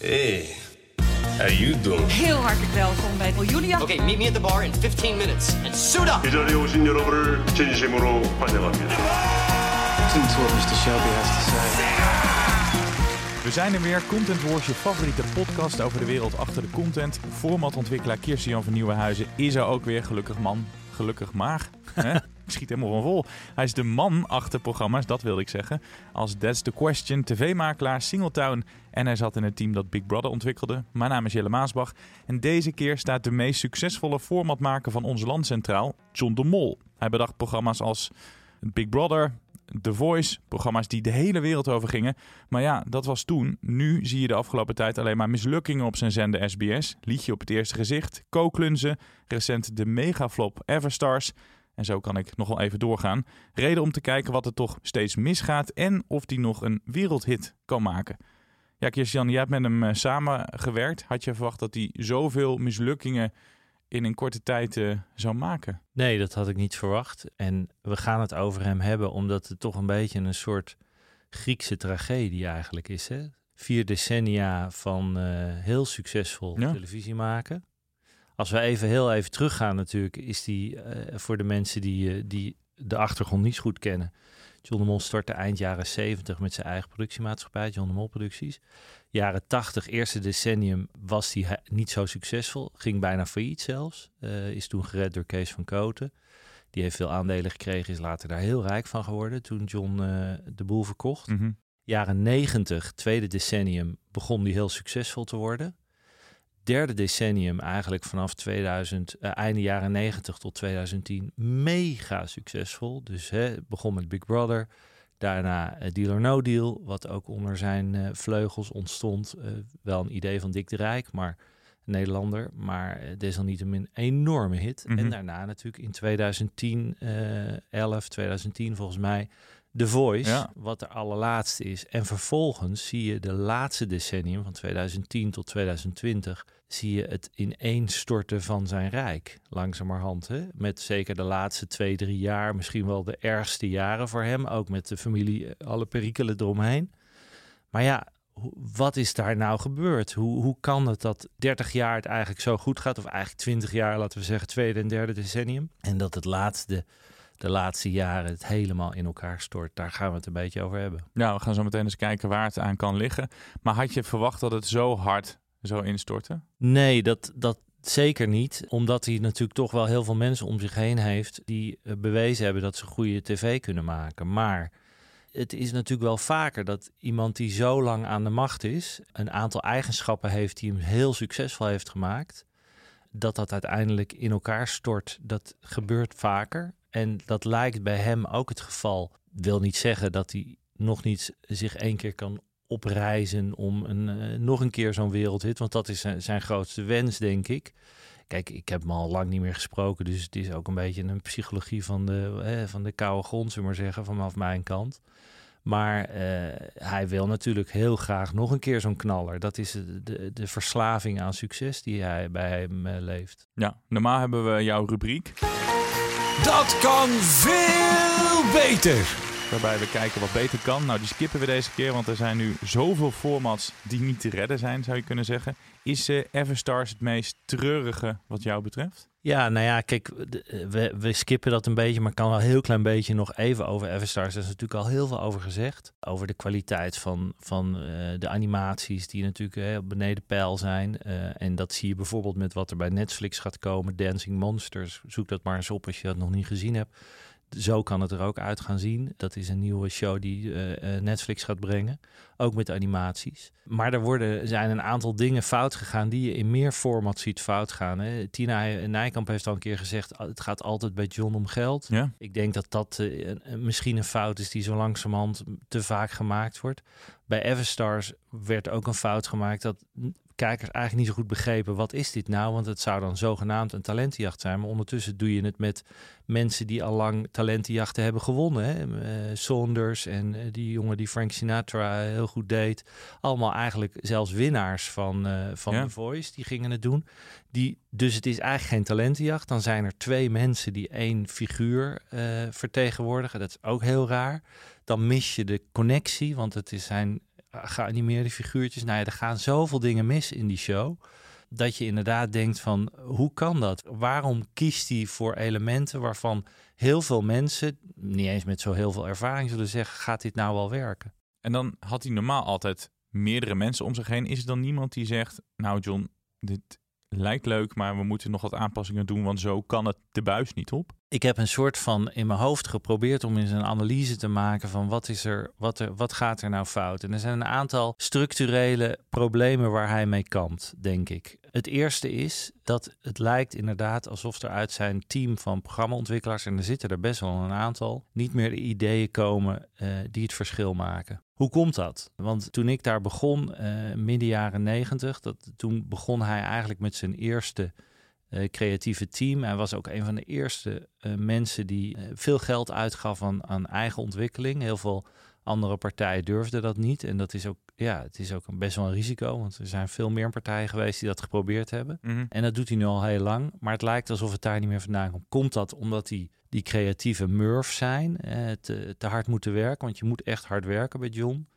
Hey, how you doing? Heel hartelijk welkom bij Julia. Okay, meet me at the bar in 15 minutes and suit up. 이 자리에 오신 여러분을 진심으로 환영합니다. Listen to what Mr. Shelby has to say. We zijn er weer. Content Wars, je favoriete podcast over de wereld achter de content. Formatontwikkelaar Kirsten-Jan van Nieuwenhuizen is er ook weer. Gelukkig man, gelukkig maar. Schiet helemaal van vol. Hij is de man achter programma's, dat wilde ik zeggen. Als That's the Question, tv-makelaar, Singletown. En hij zat in het team dat Big Brother ontwikkelde. Mijn naam is Jelle Maasbach. En deze keer staat de meest succesvolle formatmaker van ons land centraal, John de Mol. Hij bedacht programma's als Big Brother, The Voice, programma's die de hele wereld over gingen. Maar ja, dat was toen. Nu zie je de afgelopen tijd alleen maar mislukkingen op zijn zender SBS. Liedje op het eerste gezicht, Kookklunzen, recent de megaflop Everstars. En zo kan ik nog wel even doorgaan. Reden om te kijken wat er toch steeds misgaat en of die nog een wereldhit kan maken. Ja, Christian, jij hebt met hem eh, samengewerkt. Had je verwacht dat hij zoveel mislukkingen in een korte tijd eh, zou maken? Nee, dat had ik niet verwacht. En we gaan het over hem hebben omdat het toch een beetje een soort Griekse tragedie eigenlijk is. Hè? Vier decennia van eh, heel succesvol Ja. televisie maken. Als we even heel even teruggaan natuurlijk, is die eh, voor de mensen die, eh, die de achtergrond niet goed kennen. John de Mol startte eind jaren 70 met zijn eigen productiemaatschappij, John de Mol Producties. Jaren 80, eerste decennium, was hij niet zo succesvol. Ging bijna failliet zelfs. Eh, is toen gered door Kees van Koten. Die heeft veel aandelen gekregen, is later daar heel rijk van geworden toen John de boel verkocht. Mhm. Jaren 90, tweede decennium, begon die heel succesvol te worden. Derde decennium, eigenlijk vanaf 2000, eh, einde jaren 90 tot 2010, mega succesvol. Dus hè, het begon met Big Brother. Daarna eh, Deal or No Deal, wat ook onder zijn eh, vleugels ontstond. Wel een idee van Dick de Rijk, maar Nederlander. Maar desalniettemin een enorme hit. Mhm. En daarna natuurlijk in 2010, eh 11, 2010 volgens mij, The Voice, Ja. wat de allerlaatste is. En vervolgens zie je de laatste decennium, van 2010 tot 2020, zie je het ineenstorten van zijn rijk, langzamerhand. Hè? Met zeker de laatste twee, drie jaar, misschien wel de ergste jaren voor hem. Ook met de familie, eh, alle perikelen eromheen. Maar ja, wat is daar nou gebeurd? Hoe, hoe kan het dat 30 jaar het eigenlijk zo goed gaat? Of eigenlijk 20 jaar, laten we zeggen, tweede en derde decennium. En dat het laatste, de laatste jaren het helemaal in elkaar stort. Daar gaan we het een beetje over hebben. Ja, we gaan zo meteen eens kijken waar het aan kan liggen. Maar had je verwacht dat het zo hard zou instorten? Nee, dat, dat zeker niet. Omdat hij natuurlijk toch wel heel veel mensen om zich heen heeft die eh, bewezen hebben dat ze goede tv kunnen maken. Maar het is natuurlijk wel vaker dat iemand die zo lang aan de macht is, een aantal eigenschappen heeft die hem heel succesvol heeft gemaakt, dat dat uiteindelijk in elkaar stort. Dat gebeurt vaker. En dat lijkt bij hem ook het geval. Wil niet zeggen dat hij nog niet zich één keer kan opreizen om een, eh, nog een keer zo'n wereldhit. Want dat is zijn, grootste wens, denk ik. Kijk, ik heb hem al lang niet meer gesproken. Dus het is ook een beetje een psychologie van de, eh, van de koude grond, zullen we maar zeggen, vanaf mijn kant. Maar eh, hij wil natuurlijk heel graag nog een keer zo'n knaller. Dat is de, de, verslaving aan succes die hij bij hem leeft. Ja, normaal hebben we jouw rubriek. Dat kan veel beter. Waarbij we kijken wat beter kan. Nou, die skippen we deze keer, want er zijn nu zoveel formats die niet te redden zijn, zou je kunnen zeggen. Is eh, Everstars het meest treurige wat jou betreft? Ja, nou ja, kijk, de- we, we skippen dat een beetje, maar kan wel een heel klein beetje nog even over Everstars. Er is natuurlijk al heel veel over gezegd. Over de kwaliteit van, van eh, de animaties, die natuurlijk eh, op beneden pijl zijn. Eh, en dat zie je bijvoorbeeld met wat er bij Netflix gaat komen. Dancing Monsters, zoek dat maar eens op als je dat nog niet gezien hebt. Zo kan het er ook uit gaan zien. Dat is een nieuwe show die eh, eh, Netflix gaat brengen. ook met animaties. Maar er worden, zijn een aantal dingen fout gegaan die je in meer format ziet fout gaan. Hè. Tina Nijkamp heeft al een keer gezegd, het gaat altijd bij John om geld. Ja. Ik denk dat dat eh, misschien een fout is die zo langzamerhand te vaak gemaakt wordt. Bij Everstars werd ook een fout gemaakt dat kijkers eigenlijk niet zo goed begrepen wat is dit nou, want het zou dan zogenaamd een talentenjacht zijn, maar ondertussen doe je het met mensen die al lang talentenjachten hebben gewonnen. Hè? Eh, Saunders en eh, die jongen die Frank Sinatra heel goed deed, allemaal eigenlijk zelfs winnaars van, eh van Ja. The Voice, die gingen het doen. Die, dus het is eigenlijk geen talentenjacht. Dan zijn er twee mensen die één figuur eh, vertegenwoordigen. Dat is ook heel raar. Dan mis je de connectie, want het is zijn eh, geanimeerde figuurtjes. Nou ja, er gaan zoveel dingen mis in die show. Dat je inderdaad denkt van, hoe kan dat? Waarom kiest hij voor elementen waarvan heel veel mensen, niet eens met zo heel veel ervaring, zullen zeggen, gaat dit nou wel werken? En dan had hij normaal altijd meerdere mensen om zich heen. Is er dan niemand die zegt, nou John, dit lijkt leuk, maar we moeten nog wat aanpassingen doen, want zo kan het de buis niet op. ik heb een soort van in mijn hoofd geprobeerd om eens een analyse te maken van wat is er, wat er, wat gaat er nou fout? En er zijn een aantal structurele problemen waar hij mee kampt, denk ik. Het eerste is dat het lijkt inderdaad alsof er uit zijn team van programmaontwikkelaars, en er zitten er best wel een aantal, niet meer de ideeën komen eh, die het verschil maken. Hoe komt dat? Want toen ik daar begon, eh, midden jaren negentig, toen begon hij eigenlijk met zijn eerste eh, creatieve team. Hij was ook een van de eerste eh, mensen die veel geld uitgaf aan, aan eigen ontwikkeling. Heel veel andere partijen durfden dat niet. En dat is ook, ja, het is ook een best wel een risico. Want er zijn veel meer partijen geweest die dat geprobeerd hebben. Mhm. En dat doet hij nu al heel lang. Maar het lijkt alsof het daar niet meer vandaan komt. Komt dat omdat die, die creatieve murfs zijn, eh, te, te hard moeten werken? Want je moet echt hard werken bij John.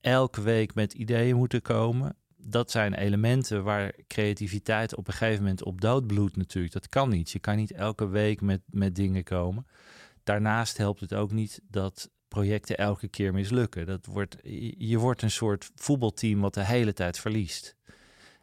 Elke week met ideeën moeten komen. Dat zijn elementen waar creativiteit op een gegeven moment op doodbloedt natuurlijk. Dat kan niet. Je kan niet elke week met, met dingen komen. Daarnaast helpt het ook niet dat projecten elke keer mislukken. Dat wordt, je wordt een soort voetbalteam wat de hele tijd verliest.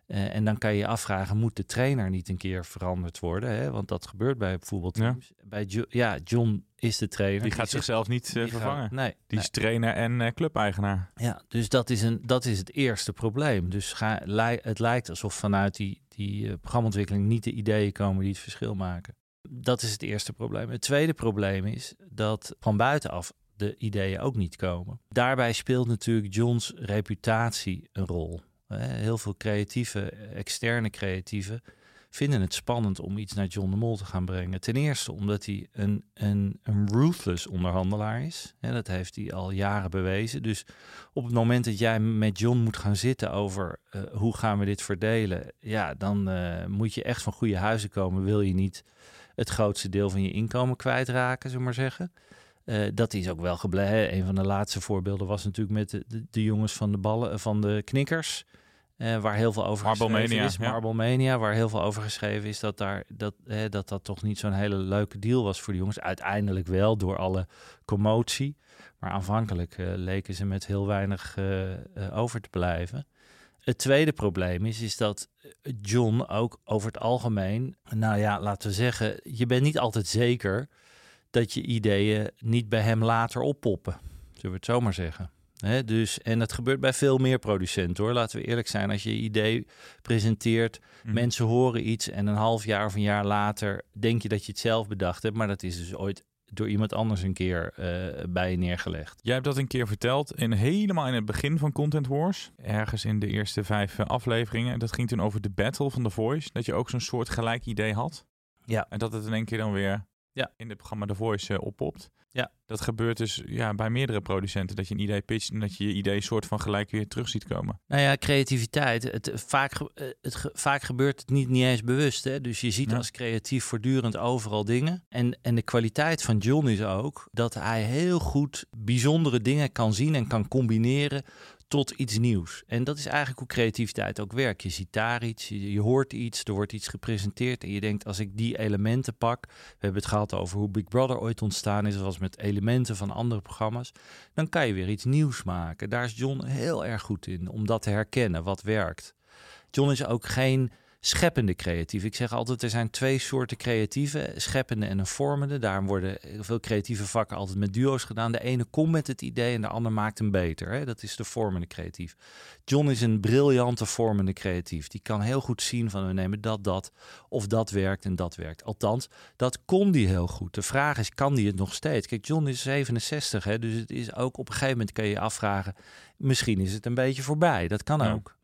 Eh, en dan kan je je afvragen, moet de trainer niet een keer veranderd worden? Hè? Want dat gebeurt bij voetbalteams. Bij jo ja, John is de trainer. Die gaat zichzelf niet eh, gaat- vervangen. nee, Die nee. is trainer en eh, clubeigenaar. Ja, dus dat is, een, dat is het eerste probleem. Dus ga, het lijkt alsof vanuit die, die programmaontwikkeling niet de ideeën komen die het verschil maken. Dat is het eerste probleem. Het tweede probleem is dat van buitenaf de ideeën ook niet komen. Daarbij speelt natuurlijk John's reputatie een rol. Heel veel creatieve, externe creatieven vinden het spannend om iets naar John de Mol te gaan brengen. Ten eerste omdat hij een, een, een ruthless onderhandelaar is. Hè, dat heeft hij al jaren bewezen. Dus op het moment dat jij met John moet gaan zitten over eh, hoe gaan we dit verdelen, ja, dan eh, moet je echt van goede huizen komen. Wil je niet het grootste deel van je inkomen kwijtraken, zullen we maar zeggen. Eh, dat is ook wel gebleken. Een van de laatste voorbeelden was natuurlijk met de, jongens van de ballen van de knikkers. eh, waar heel veel over geschreven is. ja. Marble Mania, waar heel veel over geschreven is dat daar, dat, dat, dat toch niet zo'n hele leuke deal was voor de jongens. Uiteindelijk wel door alle commotie. Maar aanvankelijk eh, leken ze met heel weinig over te blijven. Het tweede probleem is, is dat John ook over het algemeen, nou ja, laten we zeggen, je bent niet altijd zeker dat je ideeën niet bij hem later oppoppen. Zullen we het zo maar zeggen. Dus, en dat gebeurt bij veel meer producenten hoor. Laten we eerlijk zijn, als je je idee presenteert, Mhm. mensen horen iets en een half jaar of een jaar later denk je dat je het zelf bedacht hebt, maar dat is dus ooit door iemand anders een keer eh, bij je neergelegd. Jij hebt dat een keer verteld, in, helemaal in het begin van Content Wars. Ergens in de eerste vijf eh, afleveringen. Dat ging toen over de battle van The Voice. Dat je ook zo'n soort gelijk idee had. Ja. En dat het in één keer dan weer Ja. in het programma The Voice eh, oppopt. Ja. Dat gebeurt dus ja, bij meerdere producenten. Dat je een idee pitcht en dat je je idee soort van gelijk weer terug ziet komen. Nou ja, creativiteit. Het, vaak, eh, het, vaak gebeurt het niet, niet eens bewust. Hè? Dus je ziet Ja. als creatief voortdurend overal dingen. En, en de kwaliteit van John is ook dat hij heel goed bijzondere dingen kan zien en kan combineren tot iets nieuws. En dat is eigenlijk hoe creativiteit ook werkt. Je ziet daar iets, je, hoort iets, er wordt iets gepresenteerd en je denkt als ik die elementen pak, we hebben het gehad over hoe Big Brother ooit ontstaan is, zoals met elementen van andere programma's, dan kan je weer iets nieuws maken. Daar is John heel erg goed in, om dat te herkennen, wat werkt. John is ook geen scheppende creatief. Ik zeg altijd, er zijn twee soorten creatieven, scheppende en een vormende. Daarom worden veel creatieve vakken altijd met duo's gedaan. De ene komt met het idee en de ander maakt hem beter. Hè? Dat is de vormende creatief. John is een briljante vormende creatief. Die kan heel goed zien van we nemen dat, dat, of dat werkt en dat werkt. Althans, dat kon die heel goed. De vraag is, kan die het nog steeds? Kijk, John is 67, hè, dus het is ook op een gegeven moment kan je je afvragen, misschien is het een beetje voorbij. Dat kan Ja. ook.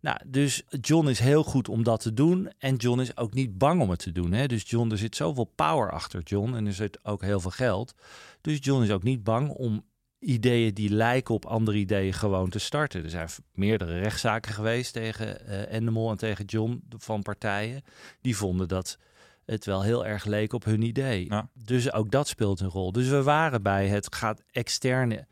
Nou, dus John is heel goed om dat te doen. En John is ook niet bang om het te doen. Hè? Dus John, er zit zoveel power achter John. En er zit ook heel veel geld. Dus John is ook niet bang om ideeën die lijken op andere ideeën gewoon te starten. Er zijn meerdere rechtszaken geweest tegen eh Endemol en tegen John van partijen. Die vonden dat het wel heel erg leek op hun idee. Ja. Dus ook dat speelt een rol. Dus we waren bij het gaat externe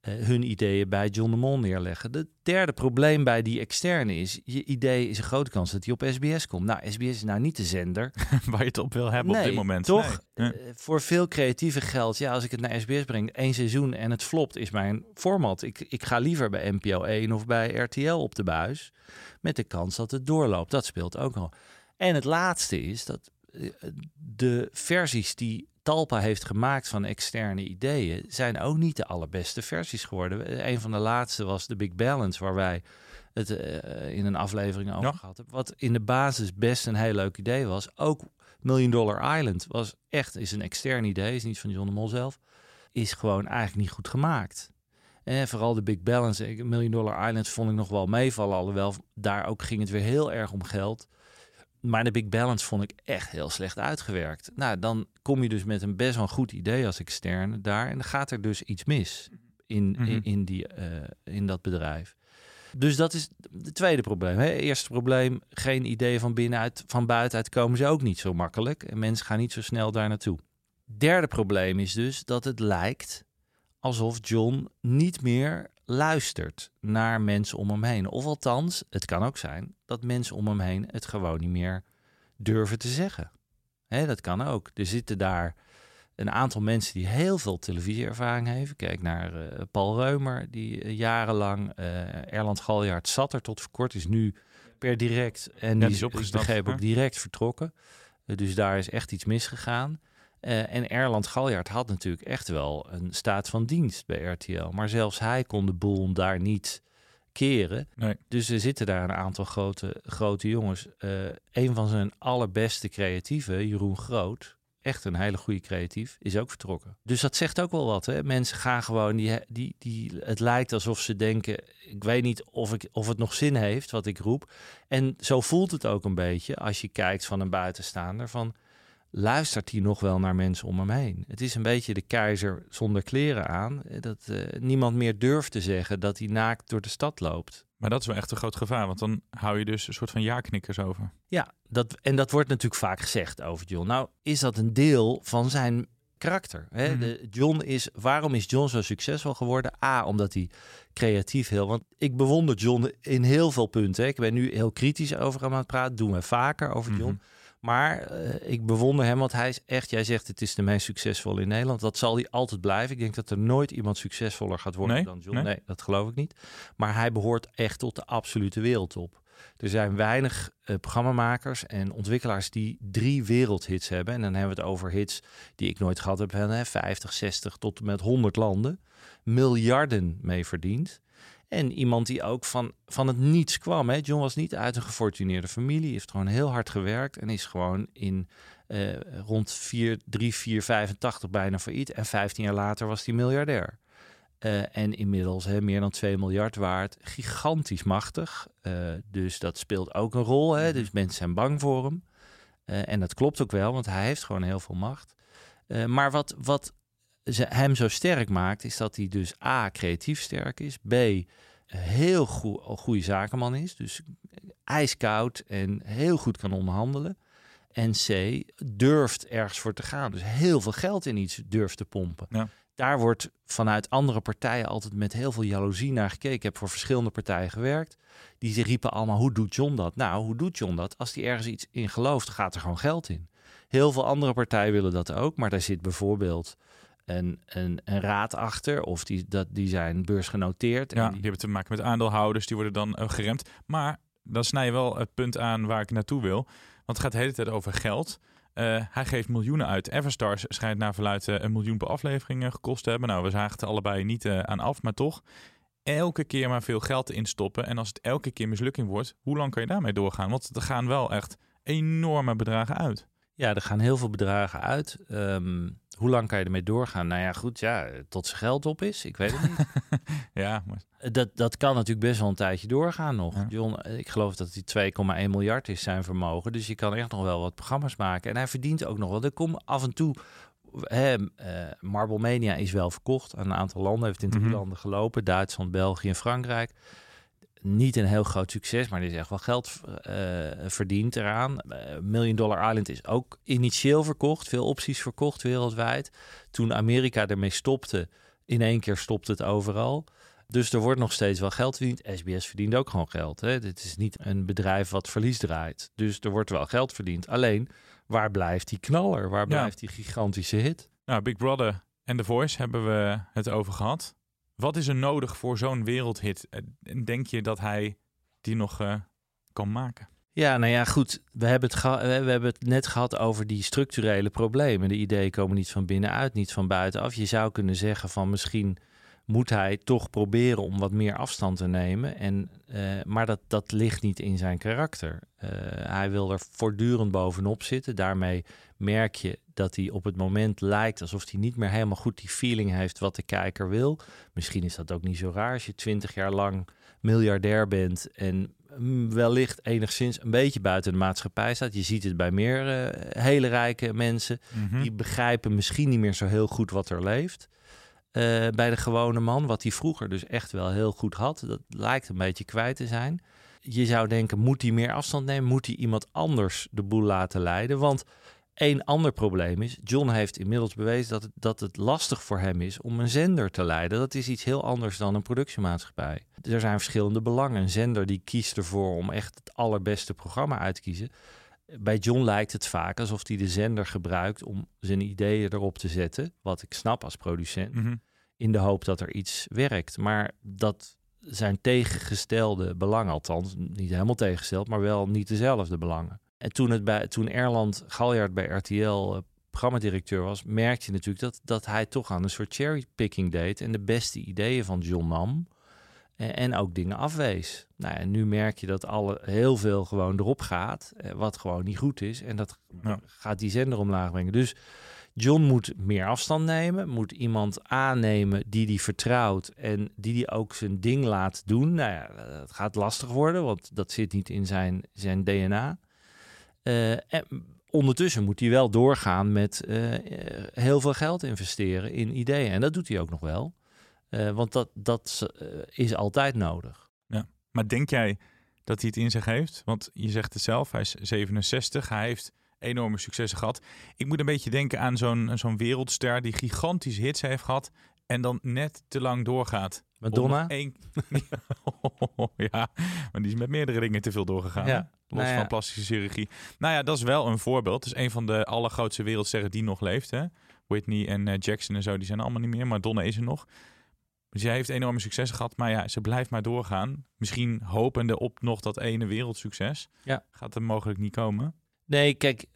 hun ideeën bij John de Mol neerleggen. Het derde probleem bij die externe is, je idee is een grote kans dat hij op SBS komt. Nou, SBS is nou niet de zender. Waar je het op wil hebben op dit moment. Toch? Nee. Eh, voor veel creatieve geld, ja, als ik het naar SBS breng, één seizoen en het flopt, is mijn format. Ik, ik ga liever bij NPO 1 of bij RTL op de buis, met de kans dat het doorloopt. Dat speelt ook al. En het laatste is dat eh, de versies die Talpa heeft gemaakt van externe ideeën, zijn ook niet de allerbeste versies geworden. Een van de laatste was de Big Balance, waar wij het eh, in een aflevering over Ja. gehad hebben. Wat in de basis best een heel leuk idee was. Ook Million Dollar Island was echt is een extern idee, is niet van John de Mol zelf. Is gewoon eigenlijk niet goed gemaakt. En vooral de Big Balance, Million Dollar Island vond ik nog wel meevallen. Alhoewel, daar ook ging het weer heel erg om geld. Maar de Big Balance vond ik echt heel slecht uitgewerkt. Nou, dan kom je dus met een best wel een goed idee als externe daar. En dan gaat er dus iets mis in, Mhm. in, in, die, eh, in dat bedrijf. Dus dat is het tweede probleem. Hè. Eerste probleem, geen ideeën van binnenuit, van buitenuit komen ze ook niet zo makkelijk. En mensen gaan niet zo snel daar naartoe. Derde probleem is dus dat het lijkt alsof John niet meer luistert naar mensen om hem heen. Of althans, het kan ook zijn dat mensen om hem heen het gewoon niet meer durven te zeggen. Hè, dat kan ook. Er zitten daar een aantal mensen die heel veel televisieervaring heeft. Kijk naar eh, Paul Reumer, die eh, jarenlang, eh Erland Galjaard zat er tot voor kort, is nu per direct en die die is opgestapt, begreep ook direct vertrokken. Dus daar is echt iets misgegaan. Eh, en Erland Galjaard had natuurlijk echt wel een staat van dienst bij RTL. Maar zelfs hij kon de boel daar niet keren. Nee. Dus er zitten daar een aantal grote, grote jongens. Eh, een van zijn allerbeste creatieven, Jeroen Groot, echt een hele goede creatief, is ook vertrokken. Dus dat zegt ook wel wat. Hè? Mensen gaan gewoon, die, die, die, het lijkt alsof ze denken, ik weet niet of, ik, of het nog zin heeft wat ik roep. En zo voelt het ook een beetje als je kijkt van een buitenstaander van, luistert hij nog wel naar mensen om hem heen? Het is een beetje de keizer zonder kleren aan. eh, Dat eh, niemand meer durft te zeggen dat hij naakt door de stad loopt. Maar dat is wel echt een groot gevaar, want dan hou je dus een soort van ja-knikkers over. Ja, dat, en dat wordt natuurlijk vaak gezegd over John. Nou, is dat een deel van zijn karakter? Hè? Mhm. De, John is, waarom is John zo succesvol geworden? A, omdat hij creatief heel... Want ik bewonder John in heel veel punten. hè. Ik ben nu heel kritisch over hem aan het praten. Doen we vaker over John. Mhm. Maar eh, ik bewonder hem, want hij is echt... Jij zegt het is de meest succesvolle in Nederland. Dat zal hij altijd blijven. Ik denk dat er nooit iemand succesvoller gaat worden Nee? dan John. Nee? nee, dat geloof ik niet. Maar hij behoort echt tot de absolute wereldtop. Er zijn weinig eh, programmamakers en ontwikkelaars die drie wereldhits hebben. En dan hebben we het over hits die ik nooit gehad heb. Hè, 50, 60 tot en met 100 landen. Miljarden mee verdiend. En iemand die ook van, van het niets kwam. Hè. John was niet uit een gefortuneerde familie. Heeft gewoon heel hard gewerkt. En is gewoon in eh, rond 4, 3, 4, 85 bijna failliet. En 15 jaar later was hij miljardair. Eh, en inmiddels hè, meer dan 2 miljard waard. Gigantisch machtig. Eh, dus dat speelt ook een rol. Hè? Dus mensen zijn bang voor hem. En dat klopt ook wel, want hij heeft gewoon heel veel macht. Maar wat, wat hem zo sterk maakt, is dat hij dus A, creatief sterk is. B, heel goe- goede zakenman is. Dus ijskoud en heel goed kan onderhandelen. En C, durft ergens voor te gaan. Dus heel veel geld in iets durft te pompen. Ja. Daar wordt vanuit andere partijen altijd met heel veel jaloezie naar gekeken. Ik heb voor verschillende partijen gewerkt. Die riepen allemaal, hoe doet John dat? Nou, hoe doet John dat? Als hij ergens iets in gelooft, gaat er gewoon geld in. Heel veel andere partijen willen dat ook. Maar daar zit bijvoorbeeld een, een, een raad achter. Of die, dat, die zijn beursgenoteerd. en Ja, die- die hebben te maken met aandeelhouders, die worden dan eh, geremd. Maar dan snij je wel het punt aan waar ik naartoe wil. Want het gaat de hele tijd over geld. Eh, hij geeft miljoenen uit. Everstars schijnt naar verluid eh, een miljoen per aflevering gekost te hebben. Nou, we zagen het allebei niet aan af, maar toch. Elke keer maar veel geld instoppen. En als het elke keer mislukking wordt, hoe lang kan je daarmee doorgaan? Want er gaan wel echt enorme bedragen uit. Ja, er gaan heel veel bedragen uit. Ehm, hoe lang kan je ermee doorgaan? Nou ja, goed, ja, tot zijn geld op is. Ik weet het niet. Ja, maar dat, dat kan natuurlijk best wel een tijdje doorgaan nog. Ja. John, ik geloof dat hij 2,1 miljard is zijn vermogen. Dus je kan echt nog wel wat programma's maken. En hij verdient ook nog wel. Er komt af en toe... Hè, eh, Marble Mania is wel verkocht aan een aantal landen. Heeft in drie Mhm. landen gelopen. Duitsland, België en Frankrijk. Niet een heel groot succes, maar er is echt wel geld eh, verdiend eraan. Eh, Million Dollar Island is ook initieel verkocht. Veel opties verkocht wereldwijd. Toen Amerika ermee stopte, in één keer stopte het overal. Dus er wordt nog steeds wel geld verdiend. SBS verdient ook gewoon geld. Hè? Dit is niet een bedrijf wat verlies draait. Dus er wordt wel geld verdiend. Alleen, waar blijft die knaller? Waar blijft die gigantische hit? Nou, Big Brother en The Voice hebben we het over gehad. Wat is er nodig voor zo'n wereldhit? Eh, En denk je dat hij die nog eh, kan maken? Ja, nou ja, goed. We hebben, het we hebben het net gehad over die structurele problemen. De ideeën komen niet van binnenuit, niet van buitenaf. Je zou kunnen zeggen van misschien moet hij toch proberen om wat meer afstand te nemen. En, eh, maar dat, dat ligt niet in zijn karakter. Eh, hij wil er voortdurend bovenop zitten. Daarmee merk je dat hij op het moment lijkt alsof hij niet meer helemaal goed die feeling heeft wat de kijker wil. Misschien is dat ook niet zo raar als je twintig jaar lang miljardair bent en mm, wellicht enigszins een beetje buiten de maatschappij staat. Je ziet het bij meer eh, hele rijke mensen. Mhm. Die begrijpen misschien niet meer zo heel goed wat er leeft. Eh, bij de gewone man, wat hij vroeger dus echt wel heel goed had. Dat lijkt een beetje kwijt te zijn. Je zou denken, moet hij meer afstand nemen? Moet hij iemand anders de boel laten leiden? Want één ander probleem is, John heeft inmiddels bewezen dat het, dat het lastig voor hem is om een zender te leiden. Dat is iets heel anders dan een productiemaatschappij. Er zijn verschillende belangen. Een zender die kiest ervoor om echt het allerbeste programma uit te kiezen. Bij John lijkt het vaak alsof hij de zender gebruikt om zijn ideeën erop te zetten. Wat ik snap als producent. Mhm. In de hoop dat er iets werkt. Maar dat zijn tegengestelde belangen, althans niet helemaal tegengesteld, maar wel niet dezelfde belangen. En toen, het bij, toen Erland Galjaard bij RTL eh, programmadirecteur was, merkte je natuurlijk dat, dat hij toch aan een soort cherrypicking deed en de beste ideeën van John nam. En, en ook dingen afwees. Nou, en nu merk je dat alle, heel veel gewoon erop gaat, eh, wat gewoon niet goed is. En dat Ja. gaat die zender omlaag brengen. Dus John moet meer afstand nemen, moet iemand aannemen die die vertrouwt en die die ook zijn ding laat doen. Nou ja, het gaat lastig worden, want dat zit niet in zijn, zijn DNA. Eh, en ondertussen moet hij wel doorgaan met eh, eh, heel veel geld investeren in ideeën. En dat doet hij ook nog wel. Eh, want dat, dat eh, is altijd nodig. Maar denk jij dat hij het in zich heeft? Want je zegt het zelf, hij is 67, hij heeft enorme successen gehad. Ik moet een beetje denken aan zo'n zo'n wereldster die gigantische hits heeft gehad en dan net te lang doorgaat. Madonna? ja, maar die is met meerdere dingen te veel doorgegaan. Ja. Los Nou ja. van plastische chirurgie. Nou ja, dat is wel een voorbeeld. Het is een van de allergrootste wereldsterren die nog leeft. Hè? Whitney en eh, Jackson en zo, die zijn allemaal niet meer. Madonna is er nog. Zij heeft enorme succes gehad. Maar ja, ze blijft maar doorgaan. Misschien hopende op nog dat ene wereldsucces. Ja. Gaat er mogelijk niet komen. Nee, kijk,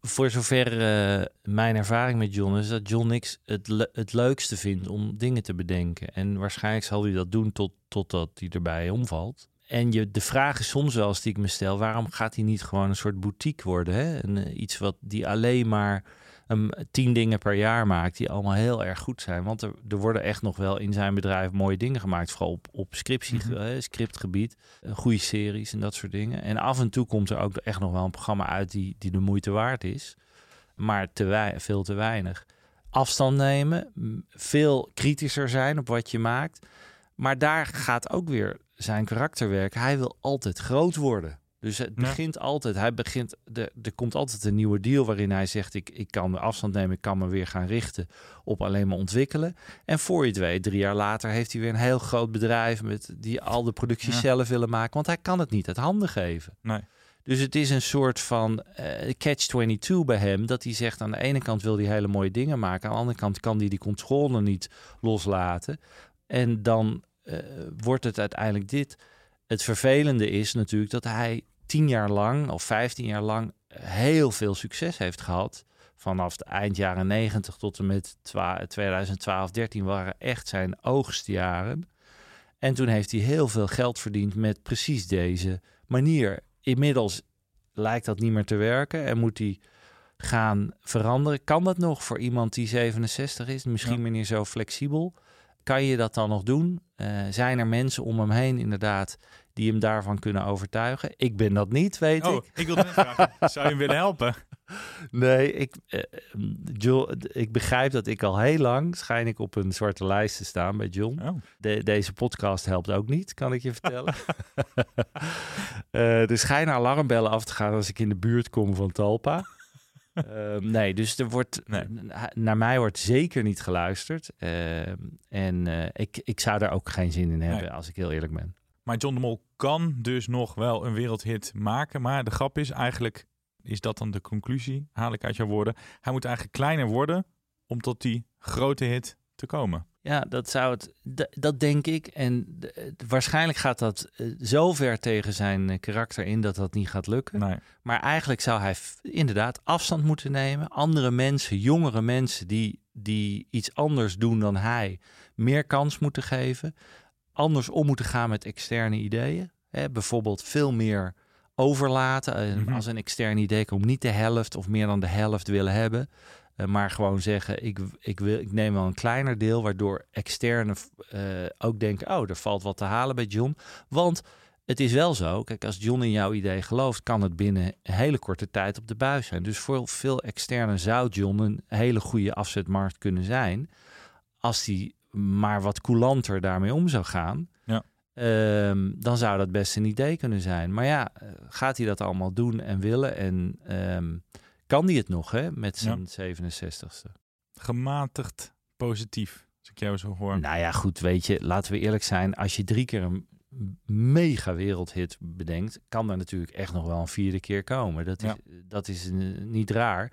voor zover eh, mijn ervaring met John is dat John niks het, het leukste vindt om dingen te bedenken. En waarschijnlijk zal hij dat doen tot, totdat hij erbij omvalt. En je, de vraag is soms wel, als die ik me stel, waarom gaat hij niet gewoon een soort boutique worden? Hè? Eh, iets wat die alleen maar um, tien dingen per jaar maakt, die allemaal heel erg goed zijn. Want er, er worden echt nog wel in zijn bedrijf mooie dingen gemaakt, vooral op, op scriptie, Mhm. eh, scriptgebied, eh, goede series en dat soort dingen. En af en toe komt er ook echt nog wel een programma uit die, die de moeite waard is, maar te wei- veel te weinig. Afstand nemen, veel kritischer zijn op wat je maakt. Maar daar gaat ook weer zijn karakter werken. Hij wil altijd groot worden. Dus het Ja. begint altijd, hij begint, er, er komt altijd een nieuwe deal waarin hij zegt, ik, ik kan de afstand nemen, ik kan me weer gaan richten op alleen maar ontwikkelen. En voor je het weet, drie jaar later heeft hij weer een heel groot bedrijf met die al de producties Ja. zelf willen maken, want hij kan het niet uit handen geven. Nee. Dus het is een soort van eh, catch-22 bij hem. Dat hij zegt aan de ene kant wil hij hele mooie dingen maken. Aan de andere kant kan hij die controle niet loslaten. En dan eh, wordt het uiteindelijk dit. het vervelende is natuurlijk dat hij tien jaar lang of vijftien jaar lang heel veel succes heeft gehad. Vanaf de eind jaren 90 tot en met 2012, 13 waren echt zijn oogstjaren. En toen heeft hij heel veel geld verdiend met precies deze manier. Inmiddels lijkt dat niet meer te werken en moet hij gaan veranderen. Kan dat nog voor iemand die 67 is? Misschien ja. zo flexibel. Kan je dat dan nog doen? Uh, zijn er mensen om hem heen inderdaad die hem daarvan kunnen overtuigen? Ik ben dat niet, weet oh, ik. Ik wilde vragen, zou je hem willen helpen? Nee, ik, uh, John, ik begrijp dat ik al heel lang schijn ik op een zwarte lijst te staan bij John. Oh. De, deze podcast helpt ook niet, kan ik je vertellen. uh, er schijnen alarmbellen af te gaan als ik in de buurt kom van Talpa. Uh, nee, dus er wordt, nee. naar mij wordt zeker niet geluisterd. En ik, ik zou daar ook geen zin in hebben, nee. als ik heel eerlijk ben. Maar John de Mol kan dus nog wel een wereldhit maken. Maar de grap is eigenlijk, is dat dan de conclusie, haal ik uit jouw woorden. Hij moet eigenlijk kleiner worden om tot die grote hit te komen. Ja, dat zou het. Dat denk ik. En waarschijnlijk gaat dat uh, zo ver tegen zijn uh, karakter in dat dat niet gaat lukken. Nee. Maar eigenlijk zou hij inderdaad afstand moeten nemen. Andere mensen, jongere mensen die, die iets anders doen dan hij, meer kans moeten geven. Anders om moeten gaan met externe ideeën. Hè, bijvoorbeeld veel meer overlaten. Mm -hmm. Als een extern idee komt, niet de helft of meer dan de helft willen hebben. Uh, maar gewoon zeggen, ik, ik, wil, ik neem wel een kleiner deel, waardoor externe uh, ook denken, oh, er valt wat te halen bij John. Want het is wel zo, kijk, als John in jouw idee gelooft, kan het binnen een hele korte tijd op de buis zijn. Dus voor veel externe zou John een hele goede afzetmarkt kunnen zijn, als hij maar wat coulanter daarmee om zou gaan. Ja. Um, dan zou dat best een idee kunnen zijn. Maar ja, gaat hij dat allemaal doen en willen en... Um, kan die het nog, hè, met zijn ja. 67ste? Gematigd positief, als ik jou zo hoor. Nou ja, goed, weet je, laten we eerlijk zijn. Als je drie keer een mega wereldhit bedenkt, kan er natuurlijk echt nog wel een vierde keer komen. Dat is, ja. dat is niet raar.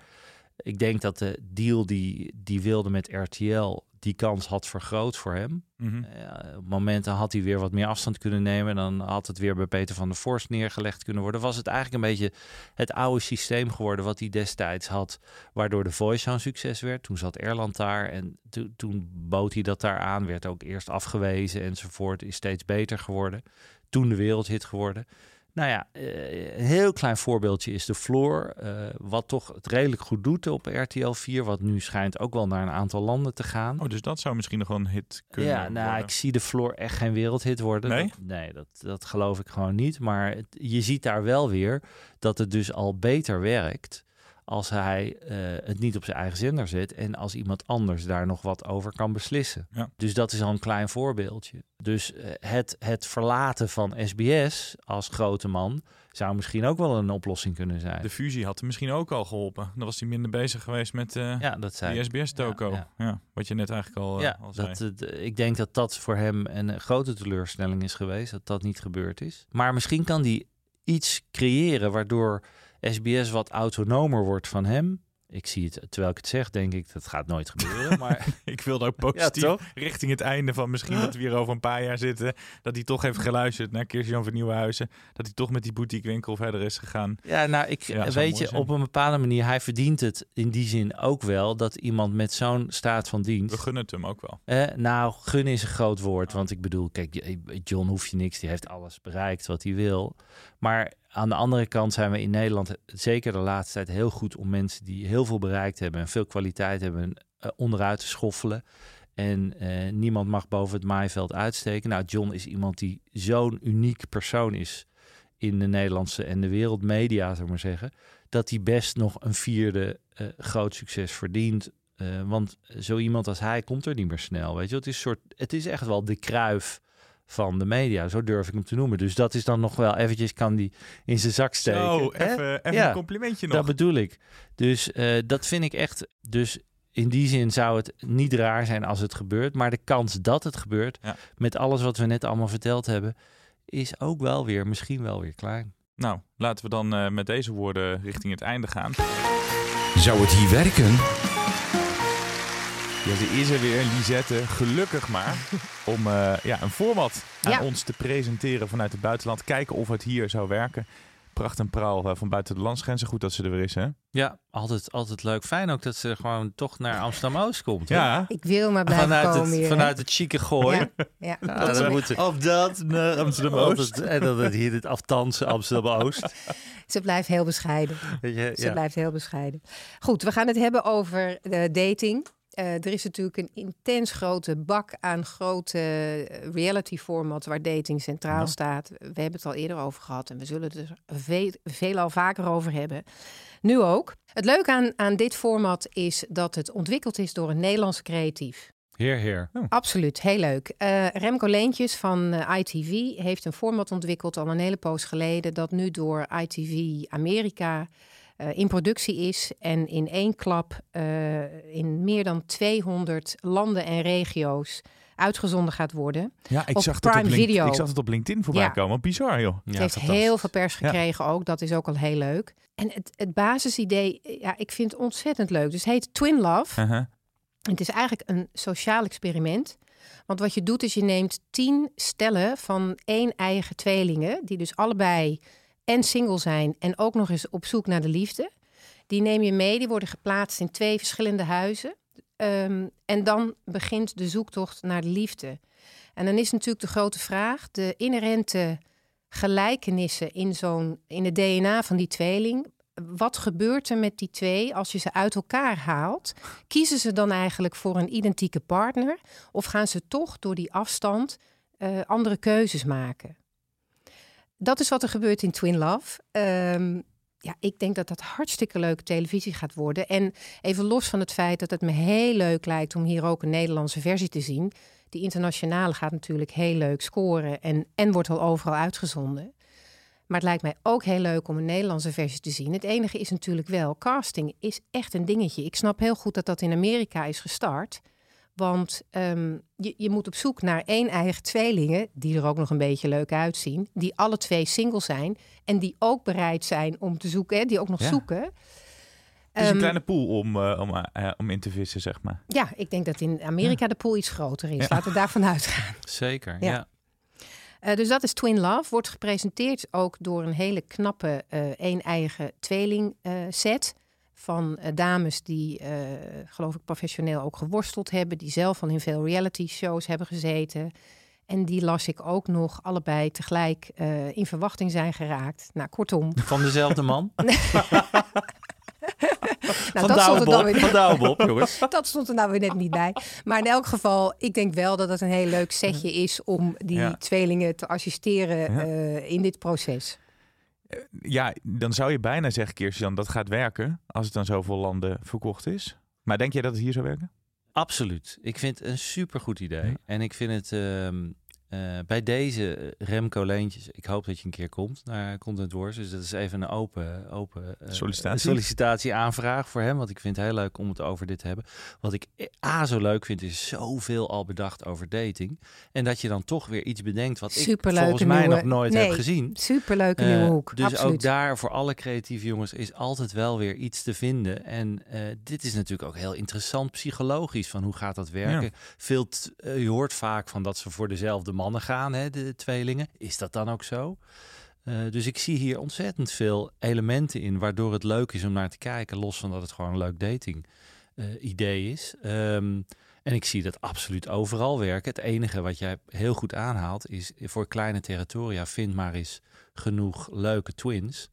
Ik denk dat de deal die, die wilde met RTL die kans had vergroot voor hem. Mm -hmm. uh, op momenten had hij weer wat meer afstand kunnen nemen. Dan had het weer bij Peter van der Vorst neergelegd kunnen worden. Was het eigenlijk een beetje het oude systeem geworden wat hij destijds had. Waardoor de Voice zo'n succes werd. Toen zat Erland daar en to toen bood hij dat daar aan. Werd ook eerst afgewezen enzovoort. Is steeds beter geworden. Toen de wereldhit geworden. Nou ja, een heel klein voorbeeldje is de Floor. Uh, wat toch het redelijk goed doet op RTL 4. Wat nu schijnt ook wel naar een aantal landen te gaan. Oh, dus dat zou misschien nog wel een hit kunnen Ja, nou, worden. ik zie de Floor echt geen wereldhit worden. Nee? Dat, nee, dat, dat geloof ik gewoon niet. Maar het, je ziet daar wel weer dat het dus al beter werkt als hij uh, het niet op zijn eigen zender zet en als iemand anders daar nog wat over kan beslissen. Ja. Dus dat is al een klein voorbeeldje. Dus uh, het, het verlaten van SBS als grote man zou misschien ook wel een oplossing kunnen zijn. De fusie had hem misschien ook al geholpen. Dan was hij minder bezig geweest met uh, ja, dat zei die SBS-toko. Ja, ja. wat je net eigenlijk al, ja, al zei. Dat, ik denk dat dat voor hem een grote teleurstelling is geweest, dat dat niet gebeurd is. Maar misschien kan hij iets creëren waardoor SBS wat autonomer wordt van hem. Ik zie het, terwijl ik het zeg, denk ik, dat gaat nooit gebeuren. Maar ik wilde ook positief ja, richting het einde van misschien dat we hier over een paar jaar zitten. Dat hij toch heeft geluisterd naar Kirsten van Nieuwenhuizen. Dat hij toch met die boutique winkel verder is gegaan. Ja, nou, ik ja, weet je, op een bepaalde manier, hij verdient het in die zin ook wel dat iemand met zo'n staat van dienst. We gunnen het hem ook wel. Eh, nou, gunnen is een groot woord. Oh. Want ik bedoel, kijk, John hoeft je niks. Die heeft alles bereikt wat hij wil. Maar aan de andere kant zijn we in Nederland zeker de laatste tijd heel goed om mensen die heel veel bereikt hebben en veel kwaliteit hebben uh, onderuit te schoffelen. En uh, niemand mag boven het maaiveld uitsteken. Nou, John is iemand die zo'n uniek persoon is in de Nederlandse en de wereldmedia, zou maar zeggen, dat hij best nog een vierde uh, groot succes verdient. want zo iemand als hij komt er niet meer snel. Weet je, het is, soort, het is echt wel de kruif van de media. Zo durf ik hem te noemen. Dus dat is dan nog wel eventjes, kan die in zijn zak steken. Zo, even, even ja, een complimentje nog. Dat bedoel ik. Dus uh, dat vind ik echt... Dus in die zin zou het niet raar zijn als het gebeurt. Maar de kans dat het gebeurt, ja. met alles wat we net allemaal verteld hebben... is ook wel weer, misschien wel weer klein. Nou, laten we dan uh, met deze woorden richting het einde gaan. Zou het hier werken? Ja, ze is er weer, Lisette. Gelukkig maar. Om eh, ja, een format aan Ja. ons te presenteren vanuit het buitenland. Kijken of het hier zou werken. Pracht en praal eh, van buiten de landsgrenzen. Goed dat ze er weer is, hè? Ja, altijd, altijd leuk. Fijn ook dat ze gewoon toch naar Amsterdam-Oost komt. hè? Ja. Ik wil maar blijven Vanuit komen het, hier. vanuit het chique gooi. Ja, ja. Ja, dan moeten Op dat naar Amsterdam-Oost. En dan het hier dit aftansen Amsterdam-Oost. Ze blijft heel bescheiden. Weet je, Ze blijft heel bescheiden. Goed, we gaan het hebben over eh, dating. Eh, er is natuurlijk een intens grote bak aan grote eh, reality formats waar dating centraal Ja. staat. We hebben het al eerder over gehad en we zullen het er veel, veelal vaker over hebben. Nu ook. Het leuke aan, aan dit format is dat het ontwikkeld is door een Nederlandse creatief. Heer, heer. Absoluut, heel leuk. Eh, Remco Leentjes van ITV heeft een format ontwikkeld al een hele poos geleden, dat nu door ITV Amerika eh, in productie is en in één klap eh, in meer dan 200 landen en regio's uitgezonden gaat worden. Ja, ik Op zag, het op Video. ik zag het op LinkedIn voorbij Ja. komen. Bizar, joh. Het heeft heel veel pers gekregen ook. Dat is ook al heel leuk. En het, het basisidee, ja, ik vind het ontzettend leuk. Dus het heet Twin Love. Uh-huh. Het is eigenlijk een sociaal experiment. Want wat je doet is je neemt tien stellen van één eigen tweelingen... die dus allebei en single zijn en ook nog eens op zoek naar de liefde. Die neem je mee, die worden geplaatst in twee verschillende huizen. Ehm, en dan begint de zoektocht naar de liefde. En dan is natuurlijk de grote vraag... de inherente gelijkenissen in, zo'n, in het DNA van die tweeling... Wat gebeurt er met die twee als je ze uit elkaar haalt? Kiezen ze dan eigenlijk voor een identieke partner? Of gaan ze toch door die afstand eh, andere keuzes maken? Dat is wat er gebeurt in Twin Love. Ehm, ja, ik denk dat dat hartstikke leuke televisie gaat worden. En even los van het feit dat het me heel leuk lijkt om hier ook een Nederlandse versie te zien. Die internationale gaat natuurlijk heel leuk scoren en, en wordt al overal uitgezonden. Maar het lijkt mij ook heel leuk om een Nederlandse versie te zien. Het enige is natuurlijk wel, casting is echt een dingetje. Ik snap heel goed dat dat in Amerika is gestart. Want ehm, je, je moet op zoek naar één eigen tweelingen, die er ook nog een beetje leuk uitzien. Die alle twee single zijn en die ook bereid zijn om te zoeken, hè, die ook nog Ja. zoeken. Het is een Ehm, kleine pool om, eh, om, eh, om in te vissen, zeg maar. Ja, ik denk dat in Amerika de pool iets groter is. Laten we daarvan uitgaan. Zeker, Ja. Eh, dus dat is Twin Love. Wordt gepresenteerd ook door een hele knappe eh een eigen tweeling eh, set. Van eh, dames die, eh, geloof ik, professioneel ook geworsteld hebben. Die zelf al in veel reality shows hebben gezeten. En die las ik ook nog allebei tegelijk eh, in verwachting zijn geraakt. Nou, kortom. Van dezelfde man? Nou, Van dat stond er dan Douwbob, weer- van Douwbob, jongens. dat stond er nou weer net niet bij. Maar in elk geval, ik denk wel dat het een heel leuk setje is om die Ja. tweelingen te assisteren Ja. in dit proces. Ja, dan zou je bijna zeggen, Kirsten, dat gaat werken. Als het dan zoveel landen verkocht is. Maar denk jij dat het hier zou werken? Absoluut. Ik vind het een supergoed idee. En ik vind het ehm, eh, bij deze eh, Remco Leentjes, ik hoop dat je een keer komt naar Content Wars. Dus dat is even een open, open eh, Sollicitatie. sollicitatie-aanvraag voor hem. Want ik vind het heel leuk om het over dit te hebben. Wat ik A zo leuk vind, is zoveel al bedacht over dating. En dat je dan toch weer iets bedenkt wat ik volgens mij nieuwe- nog nooit Nee, heb gezien. Superleuke Eh, nieuwe hoek. Dus Absoluut. ook daar voor alle creatieve jongens is altijd wel weer iets te vinden. En eh, dit is natuurlijk ook heel interessant psychologisch. Van hoe gaat dat werken? Ja. Veel t- je hoort vaak van dat ze voor dezelfde mannen gaan, hè, de tweelingen. Is dat dan ook zo? Eh, dus ik zie hier ontzettend veel elementen in waardoor het leuk is om naar te kijken. Los van dat het gewoon een leuk dating eh, idee is. Ehm, en ik zie dat absoluut overal werken. Het enige wat jij heel goed aanhaalt is voor kleine territoria vind maar eens genoeg leuke twins.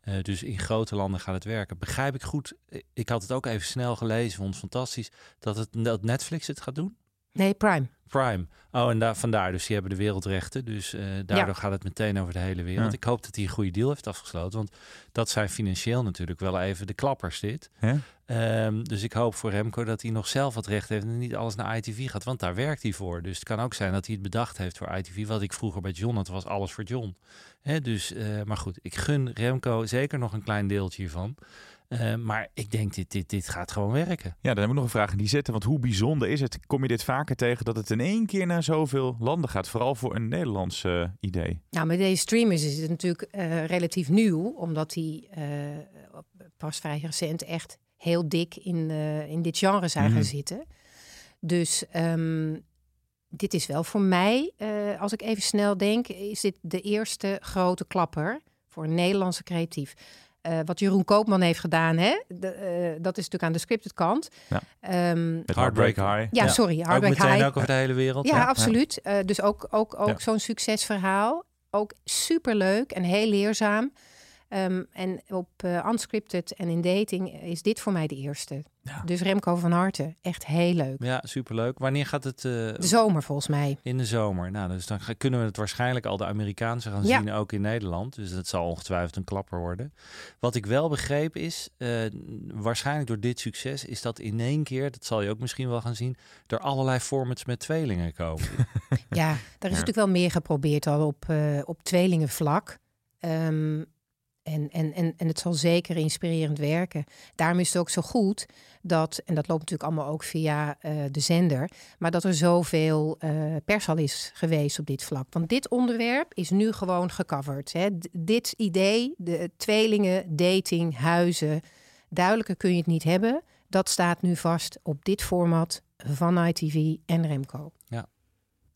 Eh, dus in grote landen gaat het werken. Begrijp ik goed? Ik had het ook even snel gelezen, vond het fantastisch dat, het, dat Netflix het gaat doen. Nee, Prime. Prime. Oh, en daar, vandaar. Dus die hebben de wereldrechten. Dus eh, daardoor Ja. gaat het meteen over de hele wereld. Ja. Ik hoop dat hij een goede deal heeft afgesloten. Want dat zijn financieel natuurlijk wel even de klappers dit. Ja? Ehm, dus ik hoop voor Remco dat hij nog zelf wat recht heeft en niet alles naar ITV gaat. Want daar werkt hij voor. Dus het kan ook zijn dat hij het bedacht heeft voor ITV. Wat ik vroeger bij John had, was alles voor John. Hè, dus, eh, maar goed, ik gun Remco zeker nog een klein deeltje hiervan. Eh, maar ik denk, dit, dit, dit gaat gewoon werken. Ja, dan hebben we nog een vraag in die zitten. Want hoe bijzonder is het? Kom je dit vaker tegen dat het in één keer naar zoveel landen gaat? Vooral voor een Nederlands eh, idee. Nou, met deze streamers is het natuurlijk eh, relatief nieuw, omdat die eh, pas vrij recent echt heel dik in, eh, in dit genre zijn gaan Mhm. zitten. Dus ehm, dit is wel voor mij, eh, als ik even snel denk, is dit de eerste grote klapper voor een Nederlandse creatief. Eh, wat Jeroen Koopman heeft gedaan, hè? De, eh, dat is natuurlijk aan de scripted kant. Ja. Ehm, Met Heartbreak High. ja, sorry, Ook Heartbreak meteen High. ook over de hele wereld. Ja, absoluut. Eh, dus ook, ook, ook Ja. zo'n succesverhaal. Ook superleuk en heel leerzaam. Ehm, en op eh, unscripted en in dating is dit voor mij de eerste. Ja. Dus Remco van Harte, echt heel leuk. Ja, superleuk. Wanneer gaat het? eh, De zomer volgens mij. in de zomer. Nou, dus dan kunnen we het waarschijnlijk al de Amerikaanse gaan Ja. zien, ook in Nederland. Dus dat zal ongetwijfeld een klapper worden. Wat ik wel begreep is, eh, waarschijnlijk door dit succes, is dat in één keer, dat zal je ook misschien wel gaan zien, er allerlei formats met tweelingen komen. Ja, daar is natuurlijk wel meer geprobeerd al op, eh, op tweelingenvlak. Ehm, en, en, en, en het zal zeker inspirerend werken. Daarom is het ook zo goed dat, en dat loopt natuurlijk allemaal ook via eh, de zender, maar dat er zoveel eh pers al is geweest op dit vlak. Want dit onderwerp is nu gewoon gecoverd. Hè. Dit idee, de tweelingen, dating, huizen, duidelijker kun je het niet hebben. Dat staat nu vast op dit format van ITV en Remco.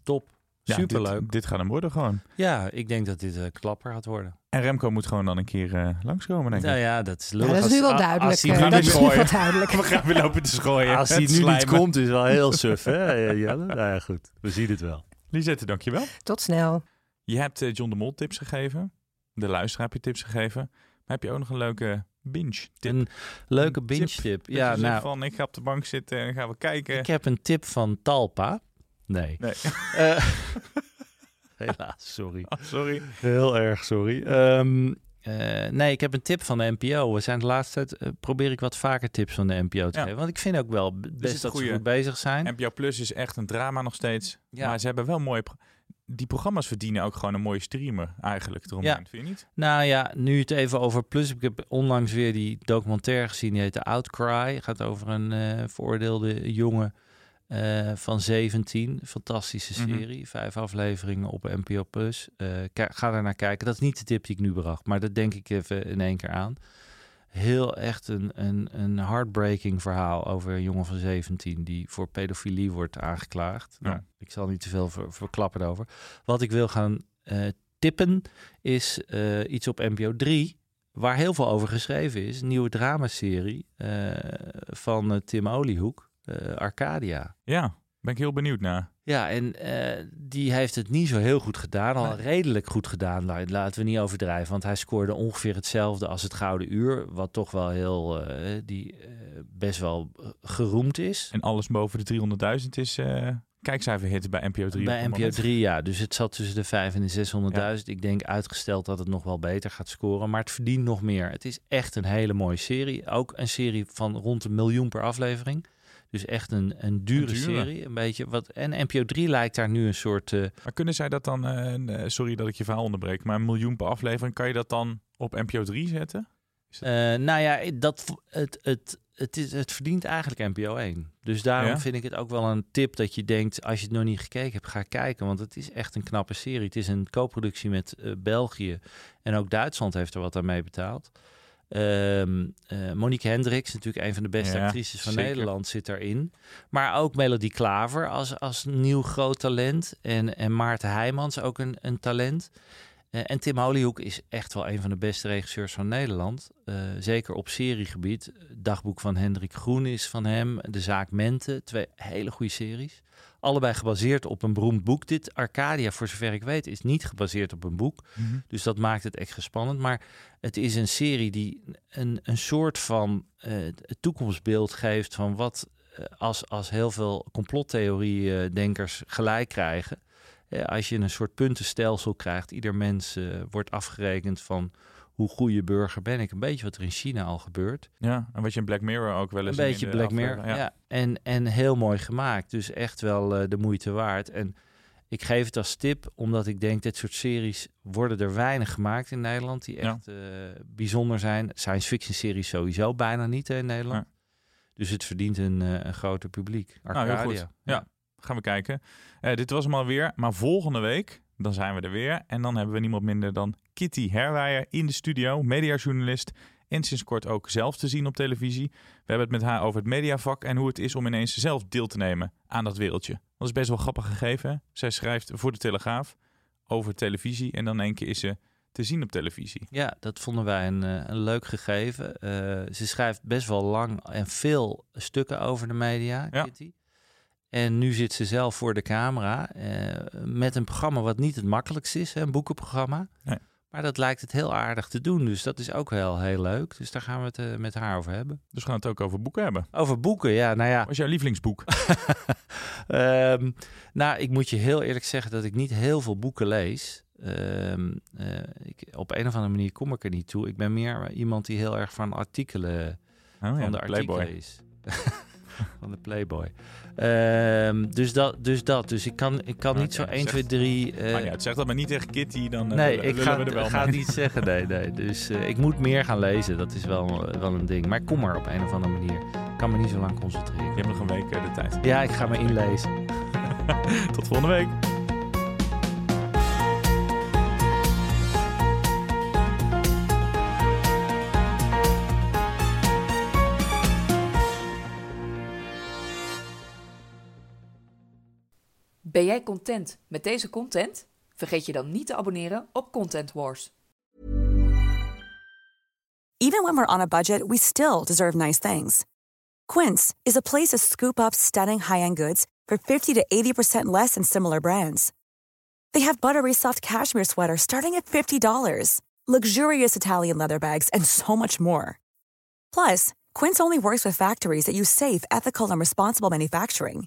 Top. Ja, Superleuk. Dit, dit gaat hem worden gewoon. Ja, ik denk dat dit een klapper gaat worden. En Remco moet gewoon dan een keer eh, langskomen, denk ik. Nou ja, dat is Ja, lullig. dat is als- nu wel duidelijk. Als hij eh, nu dat is nu wel duidelijk. We gaan weer lopen te schooien. Als hij nu niet komt, is wel heel suf, hè, Jelle? Nou ja, goed. We zien het wel. Lisette, dankjewel. Tot snel. Je hebt eh, John de Mol tips gegeven. De luisteraar heb je tips gegeven. Maar heb je ook nog een leuke binge tip? Een leuke binge tip. Ja, nou, van ik ga op de bank zitten en gaan we kijken. ik heb een tip van Talpa. Nee. Nee, Eh, helaas, sorry. Oh, sorry. Heel erg sorry. Ehm, eh, nee, ik heb een tip van de NPO. We zijn de laatste tijd, eh, probeer ik wat vaker tips van de NPO te Ja. geven. Want ik vind ook wel best dat goeie. ze goed bezig zijn. NPO Plus is echt een drama nog steeds. Ja. Maar ze hebben wel mooie... pro- Die programma's verdienen ook gewoon een mooie streamer eigenlijk eromheen, Ja. vind je niet? Nou ja, nu het even over Plus. Ik heb onlangs weer die documentaire gezien. Die heet The Outcry. Gaat over een eh veroordeelde jongen eh, van 17. Fantastische Mhm. serie. Vijf afleveringen op NPO Plus. Eh, ga daar naar kijken. Dat is niet de tip die ik nu bracht. Maar dat denk ik even in één keer aan. Heel echt een, een, een heartbreaking verhaal over een jongen van 17 die voor pedofilie wordt aangeklaagd. Ja. Nou, ik zal niet te veel ver, verklappen over. Wat ik wil gaan eh, tippen is iets op NPO 3 waar heel veel over geschreven is. Een nieuwe dramaserie van Tim Oliehoek, eh, Arcadia. Ja, ben ik heel benieuwd naar. Ja, en eh, die heeft het niet zo heel goed gedaan. Al Nee. redelijk goed gedaan, la- laten we niet overdrijven. Want hij scoorde ongeveer hetzelfde als het Gouden Uur. Wat toch wel heel, eh, die eh, best wel eh, geroemd is. En alles boven de 300.000 is eh kijkcijferhit bij NPO 3. op Bij NPO moment. 3, ja. Dus het zat tussen de 5 en de 600.000. Ik denk uitgesteld dat het nog wel beter gaat scoren. Maar het verdient nog meer. Het is echt een hele mooie serie. Ook een serie van rond een miljoen per aflevering. Dus echt een, een dure, Een dure. serie. Een beetje wat, en NPO 3 lijkt daar nu een soort... eh, Maar kunnen zij dat dan, eh, eh, sorry dat ik je verhaal onderbreek, maar een miljoen per aflevering, kan je dat dan op NPO 3 zetten? Nou ja, dat, het, het, het, is, het verdient eigenlijk NPO 1. Dus daarom Ja? vind ik het ook wel een tip dat je denkt, als je het nog niet gekeken hebt, ga kijken. Want het is echt een knappe serie. Het is een co-productie met België en ook Duitsland heeft er wat aan mee betaald. Ehm, eh, Monique Hendricks, natuurlijk een van de beste Ja, actrices van zeker. Nederland, zit daarin. Maar ook Melody Klaver als, als nieuw groot talent. En, en Maarten Heijmans, ook een, een talent. Eh, en Tim Hollyhoek is echt wel een van de beste regisseurs van Nederland. Eh, zeker op seriegebied. Dagboek van Hendrik Groen is van hem. De Zaak Mente. Twee hele goede series. Allebei gebaseerd op een beroemd boek. Dit Arcadia, voor zover ik weet, is niet gebaseerd op een boek. Dus dat maakt het extra spannend. Maar het is een serie die een, een soort van eh, toekomstbeeld geeft van wat eh, als, als heel veel complottheorie-denkers gelijk krijgen. Eh, als je een soort puntenstelsel krijgt, ieder mens wordt afgerekend van hoe goede burger ben ik. Een beetje wat er in China al gebeurt. Ja, en wat je in Black Mirror ook wel Een eens beetje in de Black Mirror, ja. En, en heel mooi gemaakt. Dus echt wel eh, de moeite waard. En ik geef het als tip, omdat ik denk, dit soort series worden er weinig gemaakt in Nederland. Die Ja. echt eh, bijzonder zijn. Science fiction series sowieso bijna niet hè, in Nederland. Ja. Dus het verdient een, eh, een groter publiek. Nou, heel Arcadia. goed. Ja, gaan we kijken. Dit was hem alweer. Maar volgende week Dan zijn we er weer. En dan hebben we niemand minder dan Kitty Herwijer in de studio, mediajournalist. En sinds kort ook zelf te zien op televisie. We hebben het met haar over het mediavak en hoe het is om ineens zelf deel te nemen aan dat wereldje. Dat is best wel grappig gegeven. Zij schrijft voor de Telegraaf over televisie en dan in één keer is ze te zien op televisie. Ja, dat vonden wij een, eh, een leuk gegeven. Eh, ze schrijft best wel lang en veel stukken over de media, Ja. Kitty. En nu zit ze zelf voor de camera eh, met een programma wat niet het makkelijkste is, een boekenprogramma. Nee. Maar dat lijkt het heel aardig te doen, dus dat is ook wel heel leuk. Dus daar gaan we het eh, met haar over hebben. Dus we gaan het ook over boeken hebben. Over boeken, ja, nou ja. Wat is jouw lievelingsboek? Ehm, nou, ik moet je heel eerlijk zeggen dat ik niet heel veel boeken lees. Ehm, eh, ik, op een of andere manier kom ik er niet toe. Ik ben meer iemand die heel erg van artikelen, Oh ja, van de de Playboy. artikelen is. van de Playboy. Ehm, dus, dat, dus dat. Dus ik kan, ik kan niet zo ja, 1, zeg- 2, 3... eh, Maar ja, het zegt dat maar niet tegen Kitty, dan eh, nee, lullen ik ga, we er wel ga het niet zeggen. Nee, nee. Dus eh, ik moet meer gaan lezen. Dat is wel, wel een ding. Maar ik kom er op een of andere manier. Ik kan me niet zo lang concentreren. Je hebt nog een week eh, de tijd. Ja, ik ga me inlezen. Tot volgende week. Ben jij content met deze content? Vergeet je dan niet te abonneren op Content Wars. Even when we're on a budget, we still deserve nice things. Quince is a place to scoop up stunning high-end goods for 50 to 80% less than similar brands. They have buttery soft cashmere sweaters starting at $50, luxurious Italian leather bags, and so much more. Plus, Quince only works with factories that use safe, ethical, and responsible manufacturing.